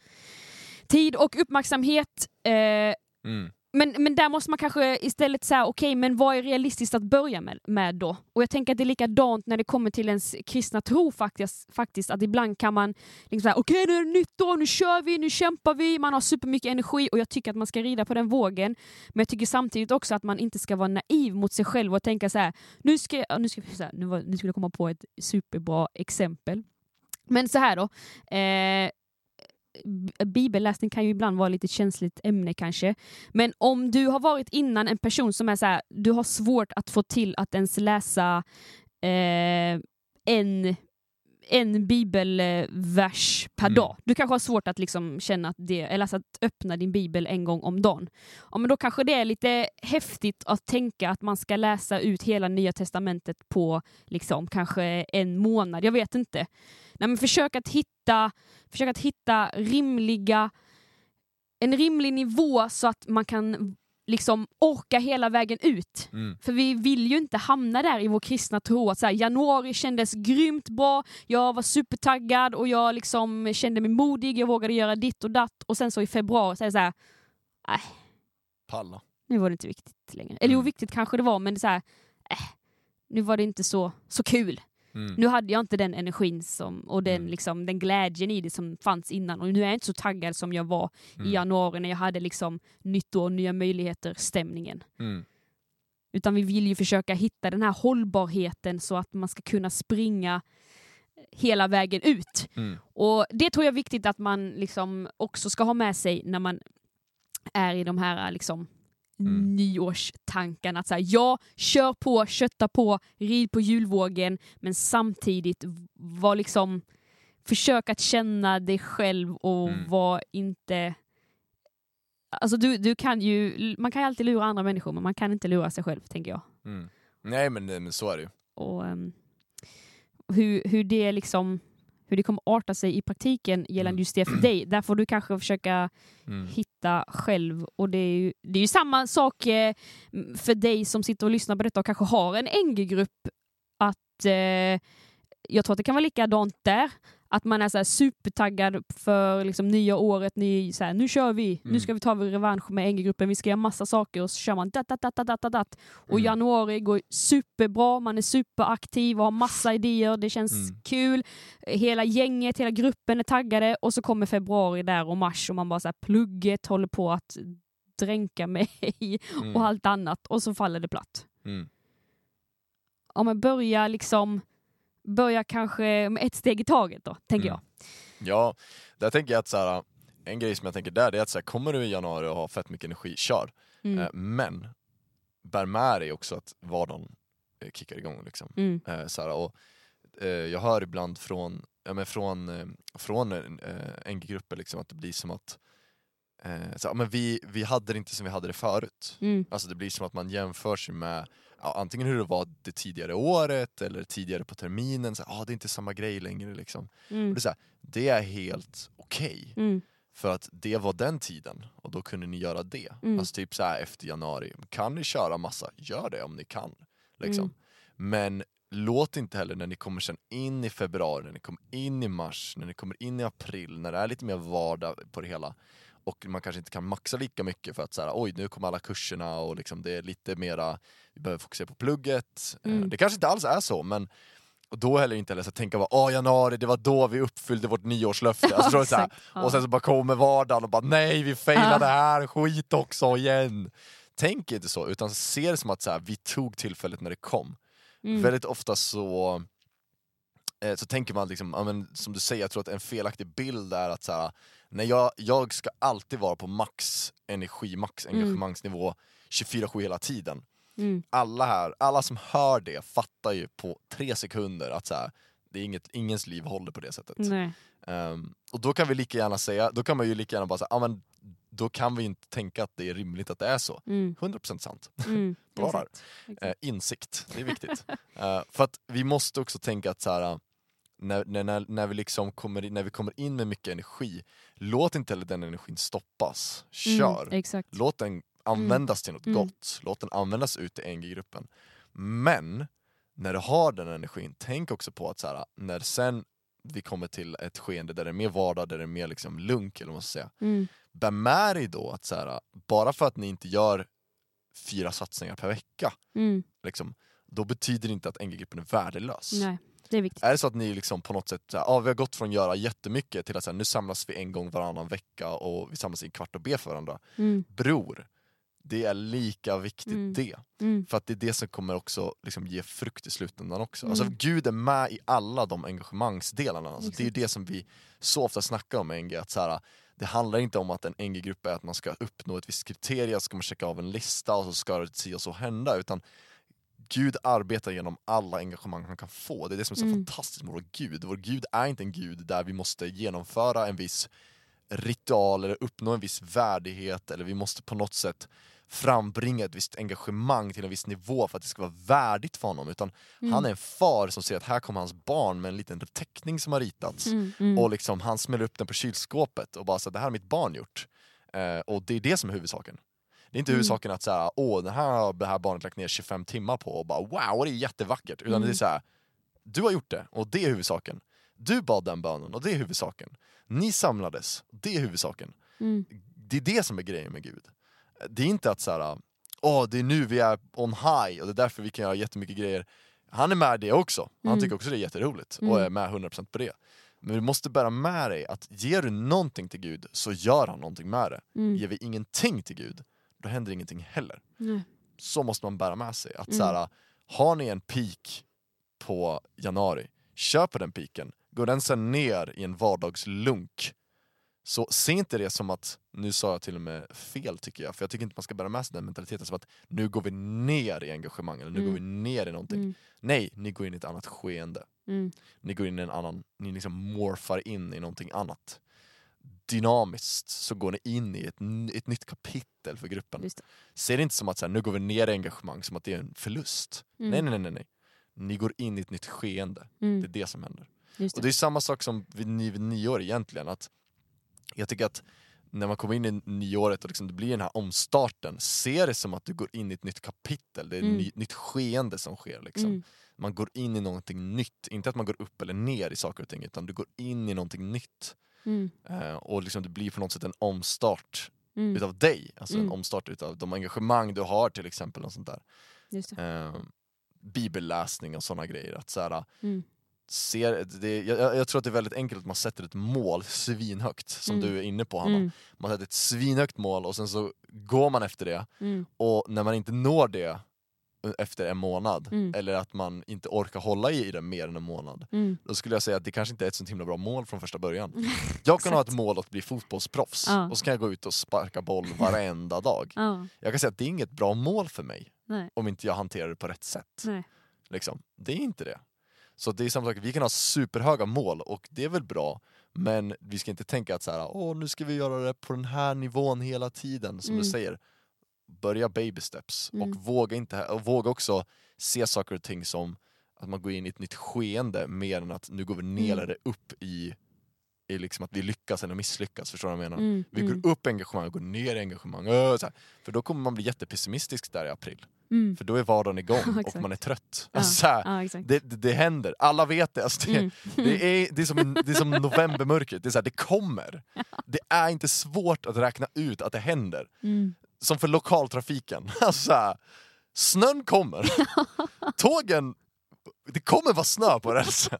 tid och uppmärksamhet. Eh, Mm. men, men där måste man kanske istället säga, okej, men vad är realistiskt att börja med, med då? Och jag tänker att det är likadant när det kommer till ens kristna tro faktiskt, faktiskt att ibland kan man liksom säga, okej nu är det nytt år, nu kör vi, nu kämpar vi, man har supermycket energi och jag tycker att man ska rida på den vågen. Men jag tycker samtidigt också att man inte ska vara naiv mot sig själv och tänka så här, nu ska jag, nu ska, så här, nu, var, nu skulle jag komma på ett superbra exempel. Men så här då. Eh, bibelläsning kan ju ibland vara lite känsligt ämne kanske. Men om du har varit innan en person som är så här, du har svårt att få till att ens läsa eh, en, en bibelvers per Mm. dag. Du kanske har svårt att liksom känna att det, eller alltså att öppna din bibel en gång om dagen. Ja, men då kanske det är lite häftigt att tänka att man ska läsa ut hela nya testamentet på liksom kanske en månad. Jag vet inte. Nej, men försök att hitta, försök att hitta rimliga, en rimlig nivå så att man kan liksom orka hela vägen ut. Mm. För vi vill ju inte hamna där i vår kristna tro att så här, januari kändes grymt bra, jag var supertaggad och jag liksom kände mig modig, jag vågade göra ditt och datt och sen så i februari så är det så här, Palla. nu var det inte viktigt längre. Eller jo, Mm. viktigt kanske det var, men det så här, äh, nu var det inte så, så kul. Mm. Nu hade jag inte den energin som, och den, Mm. liksom, den glädjen i det som fanns innan. Och nu är jag inte så taggad som jag var Mm. i januari när jag hade liksom nytt år, nya möjligheter, stämningen. Mm. Utan vi vill ju försöka hitta den här hållbarheten så att man ska kunna springa hela vägen ut. Mm. Och Det tror jag är viktigt att man liksom också ska ha med sig när man är i de här liksom, Mm. nyårstankarna. Att så här, ja, kör på, kötta på, rid på julvågen, men samtidigt var liksom försök att känna dig själv och Mm. var inte... Alltså du, du kan ju, man kan ju alltid lura andra människor, men man kan inte lura sig själv, tänker jag. Mm. Nej men, men så är det ju. Och ehm, hur, hur det liksom hur det kommer arta sig i praktiken gällande Mm. just det för dig, där får du kanske försöka Mm. hitta själv. Och det är ju, det är ju samma sak eh, för dig som sitter och lyssnar på detta och kanske har en NG-grupp. Att eh, Jag tror att det kan vara likadant där. Att man är så supertaggad för liksom nya året, ny, så här, nu kör vi, nu Mm. ska vi ta vår revansch med NG-gruppen, vi ska göra massa saker och så kör man dat, dat, dat, dat, dat, dat. Och Mm. januari går superbra, man är superaktiv och har massa idéer, det känns Mm. kul. Hela gänget, hela gruppen är taggade och så kommer februari där och mars och man bara så här, plugget håller på att dränka mig Mm. och allt annat och så faller det platt. Mm. Om man börjar liksom, börja kanske med ett steg i taget då, tänker Mm. jag. Ja, där tänker jag att så här, en grej som jag tänker där det är att så här, kommer du i januari och har fett mycket energi, kör. Mm. Eh, men bär med dig också att vardagen eh, kickar igång. Liksom. Mm. Eh, så här, och, eh, jag hör ibland från, ja, men från, eh, från eh, NG-grupper liksom, att det blir som att eh, så, men vi, vi hade det inte som vi hade det förut. Mm. Alltså det blir som att man jämför sig med ja, antingen hur det var det tidigare året eller tidigare på terminen. Så, ah, det är inte samma grej längre. Liksom. Och Mm. det, är så här, det är helt okej. Mm. För att det var den tiden och då kunde ni göra det. Mm. Alltså typ så här efter januari. Kan ni köra massa, gör det om ni kan. Liksom. Mm. Men låt inte heller när ni kommer sen in i februari, när ni kommer in i mars, när ni kommer in i april, när det är lite mer vardag på det hela och man kanske inte kan maxa lika mycket för att så här, oj nu kommer alla kurserna och liksom det är lite mera, vi behöver fokusera på plugget. Eh, Mm. Det kanske inte alls är så men och då heller inte heller så tänka bara åh januari, det var då vi uppfyllde vårt nyårslöfte. Alltså, det så här. Ja. och sen så bara kommer vardagen och bara nej vi failade här, skit också igen. Tänk inte så, utan se det som att så här, vi tog tillfället när det kom. Mm. Väldigt ofta så, eh, så tänker man, liksom, ja, som du säger, jag tror att en felaktig bild är att så här, nej, jag, jag ska alltid vara på max energi, max Mm. engagemangsnivå 24-7 hela tiden. Mm. Alla här, alla som hör det fattar ju på tre sekunder att så här, det är inget, ingens liv håller på det sättet. Ehm, och då kan vi lika gärna säga, då kan man ju lika gärna bara säga, ja men då kan vi inte tänka att det är rimligt att det är så. Mm. 100% sant. Mm. Bra där. Eh, insikt, det är viktigt. Eh, för att vi måste också tänka att så här, när, när, när, vi liksom kommer in, när vi kommer in med mycket energi, låt inte heller den energin stoppas. Kör! Mm. Låt den användas till något Mm. gott, låt den användas ut i NG-gruppen. Men när du har den energin, tänk också på att så här, när sen vi kommer till ett skeende där det är mer vardag, där det är mer liksom lunk, eller vad man ska säga. Mm. Bär med dig då att så här, bara för att ni inte gör fyra satsningar per vecka, Mm. liksom, då betyder det inte att NG-gruppen är värdelös. Nej, det är viktigt. Är det så att ni liksom på något sätt, ja, vi har gått från att göra jättemycket till att här, nu samlas vi en gång varannan vecka och vi samlas i en kvart och ber för varandra. Mm. Bror, det är lika viktigt Mm. det. Mm. För att det är det som kommer också liksom ge frukt i slutändan också. Mm. Alltså Gud är med i alla de engagemangsdelarna. Alltså, det är det som vi så ofta snackar om NG, att så här, det handlar inte om att en NG-grupp är att man ska uppnå ett visst kriterie, så ska man checka av en lista och så ska det si och så hända, utan Gud arbetar genom alla engagemang han kan få. Det är det som är så Mm. fantastiskt med vår Gud. Vår Gud är inte en Gud där vi måste genomföra en viss ritual eller uppnå en viss värdighet eller vi måste på något sätt frambringa ett visst engagemang till en viss nivå för att det ska vara värdigt för honom. Utan Mm. han är en far som ser att här kommer hans barn med en liten teckning som har ritats Mm. Mm. och liksom han smäller upp den på kylskåpet och bara så det här har mitt barn gjort. Eh, och det är det som är huvudsaken. Det är inte Mm. huvudsaken att säga, åh den här har det här barnet lagt ner 25 timmar på och bara wow, det är jättevackert. Utan Mm. det är så här, du har gjort det och det är huvudsaken. Du bad den bönen och det är huvudsaken. Ni samlades, det är huvudsaken. Mm. Det är det som är grejen med Gud. Det är inte att så här, åh det är nu vi är on high och det är därför vi kan göra jättemycket grejer. Han är med det också, han Mm. tycker också det är jätteroligt och Mm. är med 100% på det. Men du måste bära med dig att ger du någonting till Gud så gör han någonting med det. Mm. Ger vi ingenting till Gud, då händer ingenting heller. Nej. Så måste man bära med sig. Att Mm. så här, har ni en peak på januari, kör på den piken. Går den sen ner i en vardagslunk, så se inte det som att, nu sa jag till och med fel tycker jag, för jag tycker inte man ska bära med sig den mentaliteten som att nu går vi ner i engagemang, eller nu Mm. går vi ner i någonting. Mm. Nej, ni går in i ett annat skeende. Mm. Ni går in i en annan, ni liksom morfar in i någonting annat. Dynamiskt så går ni in i ett, ett nytt kapitel för gruppen. Det. Se det inte som att så här, nu går vi ner i engagemang, som att det är en förlust. Mm. Nej, nej, nej, nej. Ni går in i ett nytt skeende. Det är Mm. det som händer. Just Och det. det är samma sak som vid, ny- vid nyår egentligen. Att jag tycker att när man kommer in i nyåret och liksom det blir den här omstarten, se det som att du går in i ett nytt kapitel. Det är ett Mm. ny, nytt skeende som sker. Liksom. Mm. Man går in i någonting nytt. Inte att man går upp eller ner i saker och ting, utan du går in i någonting nytt. Mm. Eh, och liksom det blir på något sätt en omstart Mm. utav dig. Alltså Mm. en omstart utav de engagemang du har till exempel. Och sånt där. Eh, bibelläsning och sådana grejer. Att så här, Mm. ser, det, jag, jag tror att det är väldigt enkelt att man sätter ett mål svinhögt, som Mm. du är inne på Hanna. Mm. Man sätter ett svinhögt mål och sen så går man efter det, Mm. och när man inte når det efter en månad, Mm. eller att man inte orkar hålla i det mer än en månad, Mm. då skulle jag säga att det kanske inte är ett så himla bra mål från första början. Jag kan ha ett mål att bli fotbollsproffs, Ja. och så kan jag gå ut och sparka boll varenda dag. Ja. Jag kan säga att det är inget bra mål för mig, Nej. om inte jag hanterar det på rätt sätt. Liksom. Det är inte det. Så det är samma sak, vi kan ha superhöga mål och det är väl bra, men vi ska inte tänka att så här, Åh, nu ska vi göra det på den här nivån hela tiden, som Mm. du säger. Börja baby steps Mm. och våga, inte, och våga också se saker och ting som att man går in i ett nytt skeende mer än att nu går vi ner Mm. upp i, i liksom att vi lyckas eller misslyckas, förstår du vad jag menar? Mm. Vi Mm. går upp i engagemang och går ner i engagemang, för då kommer man bli jättepessimistisk där i april. Mm. För då är vardagen igång och man är trött. Ja. Alltså, Ja, det, det, det händer, alla vet det. Alltså det, Mm. det, är, det, är som, det är som novembermörkret, det, är så här, det kommer. Det är inte svårt att räkna ut att det händer. Mm. Som för lokaltrafiken. Alltså, så här, snön kommer, tågen, det kommer vara snö på rälsen.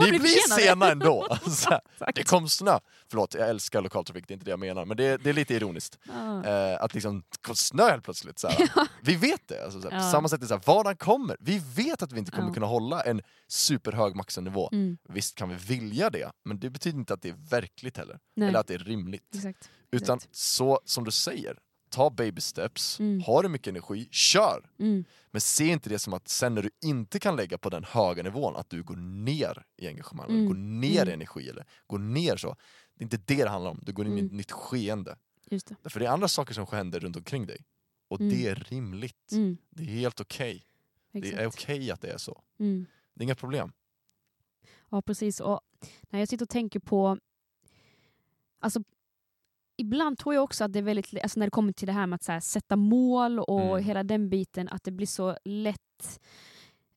Ni bli blir sena ändå. Alltså, det kom snö. Förlåt, jag älskar lokaltrafik, det är inte det jag menar. Men det, det är lite ironiskt. Ja. Eh, att liksom, det kom snö helt plötsligt. Så här. Vi vet det. Alltså, så här, På Ja. samma sätt är vardagen kommer. Vi vet att vi inte kommer Ja. kunna hålla en superhög maxnivå. Mm. Visst kan vi vilja det, men det betyder inte att det är verkligt heller. Nej. Eller att det är rimligt. Exakt. Utan Exakt. så som du säger, ta baby steps, Mm. har du mycket energi, kör! Mm. Men se inte det som att sen när du inte kan lägga på den höga nivån, att du går ner i engagemang, Mm. går ner Mm. i energi, eller går ner så. Det är inte det det handlar om, du går in i Mm. ett nytt skeende. Just det. För det är andra saker som händer runt omkring dig. Och Mm. det är rimligt. Mm. Det är helt okej. Det Exakt. är okej att det är så. Mm. Det är inga problem. Ja, precis. Och när jag sitter och tänker på... Alltså, ibland tror jag också att det är väldigt... Alltså när det kommer till det här med att så här, sätta mål och Mm. hela den biten, att det blir så lätt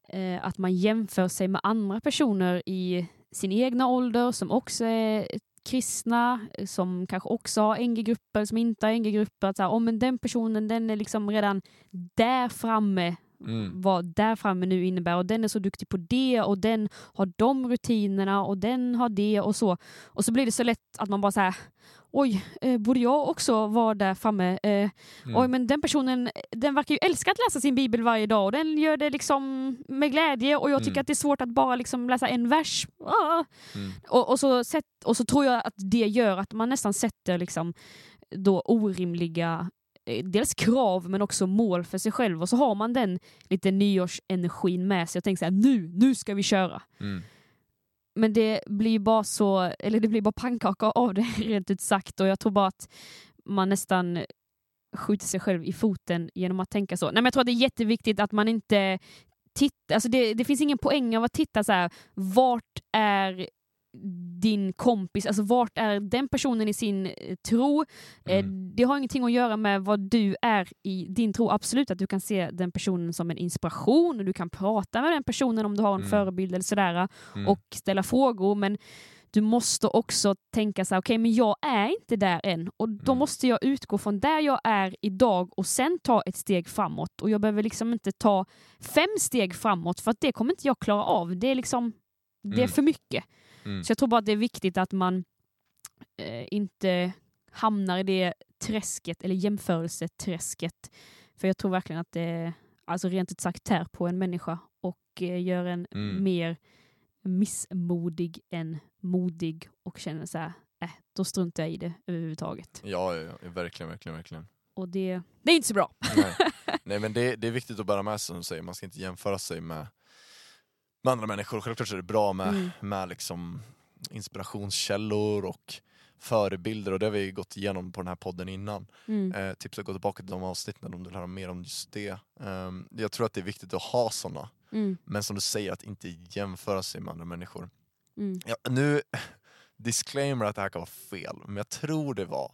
eh, att man jämför sig med andra personer i sin egna ålder som också är kristna, som kanske också har NG-grupper, som inte har NG-grupper. Att så här, oh, men den personen den är liksom redan där framme Mm. vad där framme nu innebär och den är så duktig på det och den har de rutinerna och den har det och så. Och så blir det så lätt att man bara säger oj, eh, borde jag också vara där framme? Eh, Mm. Oj, men den personen den verkar ju älska att läsa sin bibel varje dag och den gör det liksom med glädje och jag tycker Mm. att det är svårt att bara liksom läsa en vers. Ah. Mm. Och, och, så sätt, och så tror jag att det gör att man nästan sätter liksom då orimliga dels krav men också mål för sig själv och så har man den lite nyårsenergin med sig och tänker så här, nu, nu ska vi köra. Mm. Men det blir bara så, eller det blir bara pannkaka av det rent ut sagt och jag tror bara att man nästan skjuter sig själv i foten genom att tänka så. Nej, men jag tror att det är jätteviktigt att man inte tittar, alltså det, det finns ingen poäng av att titta så här, vart är din kompis, alltså vart är den personen i sin eh, tro? Eh, Mm. Det har ingenting att göra med vad du är i din tro. Absolut att du kan se den personen som en inspiration och du kan prata med den personen om du har en Mm. förebild eller sådär Mm. och ställa frågor men du måste också tänka så här, okej men jag är inte där än och då Mm. måste jag utgå från där jag är idag och sen ta ett steg framåt och jag behöver liksom inte ta fem steg framåt för att det kommer inte jag klara av. Det är liksom det är Mm. för mycket. Mm. Så jag tror bara att det är viktigt att man eh, inte hamnar i det träsket eller jämförelseträsket. För jag tror verkligen att det alltså rent ut sagt tär på en människa och eh, gör en Mm. mer missmodig än modig och känner så här, äh, då struntar jag i det överhuvudtaget. Ja, ja, ja, verkligen, verkligen, verkligen. Och det, det är inte så bra. Nej, Nej men det, det är viktigt att bära med sig som du säger, man ska inte jämföra sig med, med andra människor. Självklart är det bra med, Mm. med liksom inspirationskällor och förebilder och det har vi gått igenom på den här podden innan. Mm. Eh, tips att gå tillbaka till de avsnitten om du vill höra mer om just det. Ehm, jag tror att det är viktigt att ha sådana, Mm. men som du säger att inte jämföra sig med andra människor. Mm. Ja, nu, disclaimer att det här kan vara fel, men jag tror det var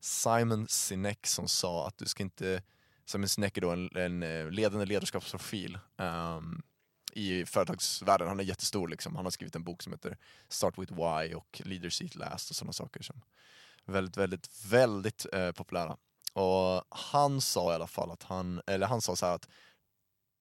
Simon Sinek som sa att du ska inte, Simon Sinek är då en, en eh, ledande ledarskapsprofil ehm, i företagsvärlden, han är jättestor liksom. han har skrivit en bok som heter Start with Why och Leaders Eat Last och sådana saker som väldigt, väldigt, väldigt eh, populära. Och han sa i alla fall att han, eller han sa så här att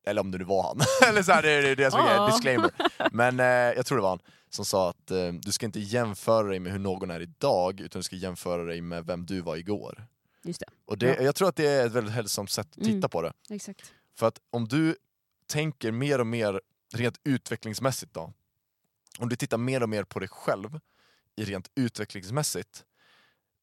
eller om det nu var han, eller så här, det är det som är disclaimer. Men eh, jag tror det var han som sa att eh, du ska inte jämföra dig med hur någon är idag, utan du ska jämföra dig med vem du var igår. Just det. Och det, Ja. Jag tror att det är ett väldigt hälsosamt sätt att titta Mm. på det. Exakt. För att om du tänker mer och mer rent utvecklingsmässigt då, om du tittar mer och mer på dig själv i rent utvecklingsmässigt,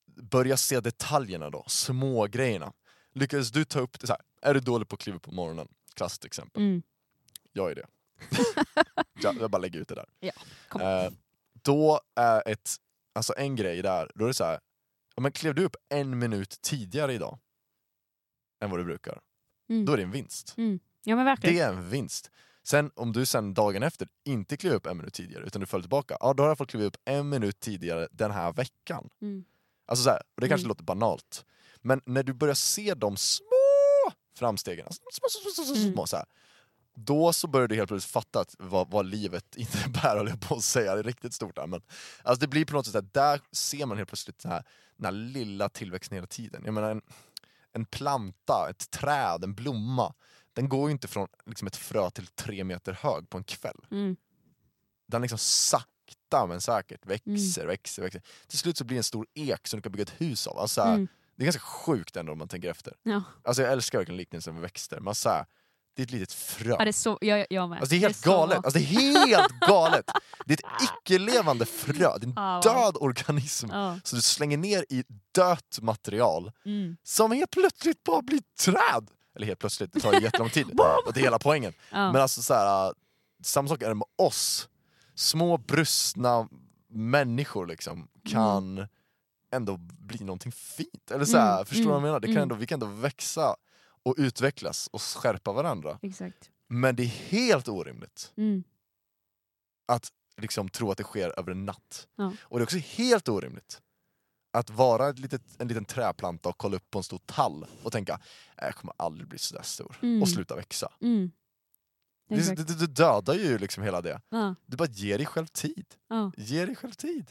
börja se detaljerna då, små grejerna. Lyckades du ta upp det så här, är du dålig på att kliva på morgonen? Klassiskt exempel. Mm. Jag är det. jag, jag bara lägger ut det där. Kom. Eh, då är ett, alltså en grej där, då är det så här, ja, men klev du upp en minut tidigare idag än vad du brukar, Mm. då är det en vinst. Ja men verkligen. Det är en vinst. Sen om du sen dagen efter inte klev upp en minut tidigare utan du föll tillbaka, ja då har jag fått kliva upp en minut tidigare den här veckan. Mm. Alltså så här, och det kanske Mm. låter banalt, men när du börjar se de små framstegen, alltså, små, små, små, små, små, Mm. så här, då så börjar du helt plötsligt fatta att vad, vad livet innebär, höll jag på att säga, det är riktigt stort där. Men, alltså det blir på något sätt, att där ser man helt plötsligt den här, den här lilla tillväxten hela tiden. Jag menar en, en planta, ett träd, en blomma, den går ju inte från liksom, ett frö till tre meter hög på en kväll. Mm. Den liksom sakta men säkert växer, växer, växer. Till slut så blir det en stor ek som du kan bygga ett hus av. Alltså, Mm. Det är ganska sjukt ändå om man tänker efter. Ja. Alltså jag älskar verkligen liknelsen med växter. Man, så här, det är ett litet frö. ja, det är så, jag, jag med. Alltså det är helt så galet! bra. Alltså det är helt galet! Det är ett icke-levande frö, det är en wow. död organism Ja. som du slänger ner i dött material Mm. som helt plötsligt bara blir träd! Eller helt plötsligt, det tar ju jättelång tid. och det är hela poängen. Ja. Men alltså så här, samma sak är det med oss. Små brustna människor liksom kan ändå bli någonting fint. Eller så här, Mm, förstår du vad jag mm, menar? Det kan mm. ändå, vi kan ändå växa och utvecklas och skärpa varandra. Exakt. Men det är helt orimligt Mm. att liksom tro att det sker över en natt. Ja. Och det är också helt orimligt att vara ett litet, en liten träplanta och kolla upp på en stor tall och tänka "Äh, jag kommer aldrig bli sådär stor Mm. och sluta växa. Mm. Det, det, det dödar ju liksom hela det. Ja. Du bara ger dig själv tid. Ja. Ge dig själv tid.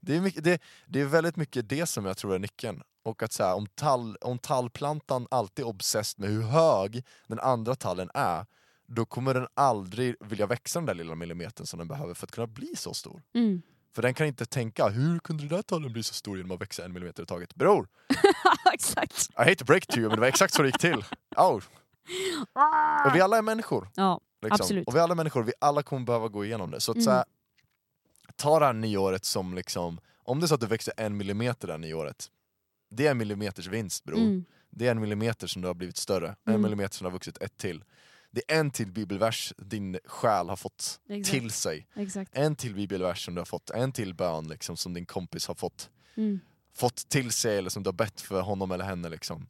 Det är, mycket, det, det är väldigt mycket det som jag tror är nyckeln. Och att så här, om, tall, om tallplantan alltid är obsessed med hur hög den andra tallen är, då kommer den aldrig vilja växa den där lilla millimetern som den behöver för att kunna bli så stor. Mm. För den kan inte tänka, hur kunde den där tallen bli så stor genom att växa en millimeter i taget? Bror, Exakt. I hate to break to you, men det var exakt så det gick till. Au. Och vi alla är människor. Ja, Liksom. Absolut. Och vi alla är människor, vi alla kommer behöva gå igenom det. Så, att, Mm. så här, ta det här nyåret som liksom, om det är så att du växer en millimeter det här nyåret, det är en millimeters vinst bror. mm. Det är en millimeter som du har blivit större, en Mm. millimeter som du har vuxit ett till. Det är en till bibelvers din själ har fått Exakt. till sig. Exakt. En till bibelvers som du har fått, en till bön liksom, som din kompis har fått, Mm. fått till sig eller som du har bett för honom eller henne. Liksom.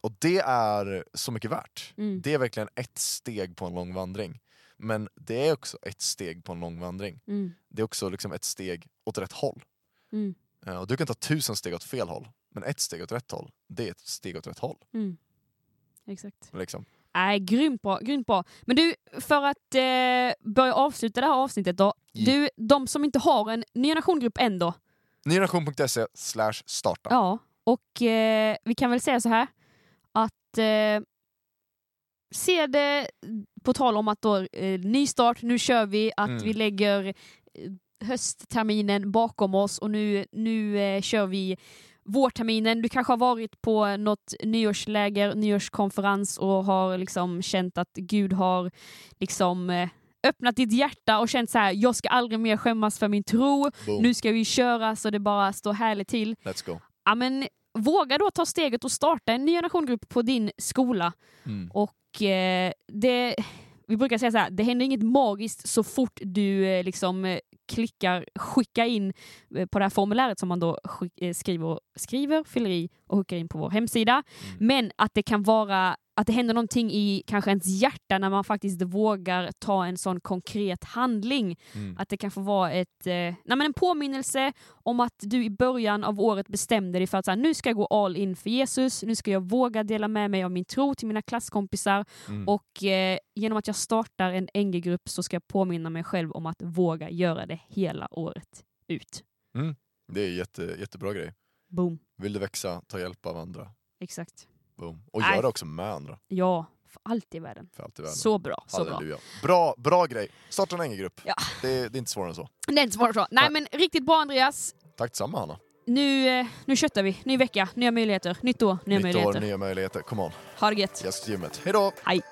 Och det är så mycket värt. Mm. Det är verkligen ett steg på en lång vandring. Men det är också ett steg på en lång vandring. Mm. Det är också liksom ett steg åt rätt håll. Mm. Eh, Och du kan ta tusen steg åt fel håll, men ett steg åt rätt håll, det är ett steg åt rätt håll. Mm. Exakt. Liksom. Nej, grymt bra, grymt bra. Men du, för att eh, börja avsluta det här avsnittet då. Du, de som inte har en ny generationgrupp än då. Nygeneration.se starta. Ja, och eh, vi kan väl säga så här att eh, se det på tal om att då eh, nystart, nu kör vi, att Mm. vi lägger eh, höstterminen bakom oss och nu, nu eh, kör vi vårterminen. Du kanske har varit på något nyårsläger, nyårskonferens och har liksom känt att Gud har liksom eh, öppnat ditt hjärta och känt så här, jag ska aldrig mer skämmas för min tro. Boom. Nu ska vi köra så det bara står härligt till. Let's go. Ja, men våga då ta steget och starta en ny generationgrupp på din skola. Mm. Och eh, det, vi brukar säga så här, det händer inget magiskt så fort du eh, liksom eh, klickar skicka in eh, på det här formuläret som man då skriver, skriver, fyller i och skickar in på vår hemsida. Mm. Men att det kan vara att det händer någonting i kanske ens hjärta när man faktiskt vågar ta en sån konkret handling. Mm. Att det kan få vara ett, eh, nej en påminnelse om att du i början av året bestämde dig för att så här, nu ska jag gå all in för Jesus, nu ska jag våga dela med mig av min tro till mina klasskompisar Mm. och eh, genom att jag startar en NG-grupp så ska jag påminna mig själv om att våga göra det hela året ut. Det är jätte, jättebra grej. Boom. Vill du växa, ta hjälp av andra. Exakt. Boom. Och gör det också med andra. Ja, för allt i världen. För allt i världen. Så bra, så bra. Bra, bra grej. Starta en egen grupp. Ja. Det, det är inte svårare än så. Det är inte svårt så. Nej Nej. men riktigt bra Andreas. Tack detsamma Hanna. Nu, eh, nu köttar vi. Ny vecka, nya möjligheter. Nytt år, nya Nytt möjligheter. år, nya möjligheter. Come on. Ha det gött. Yes, till gymmet. Hej då! Hej.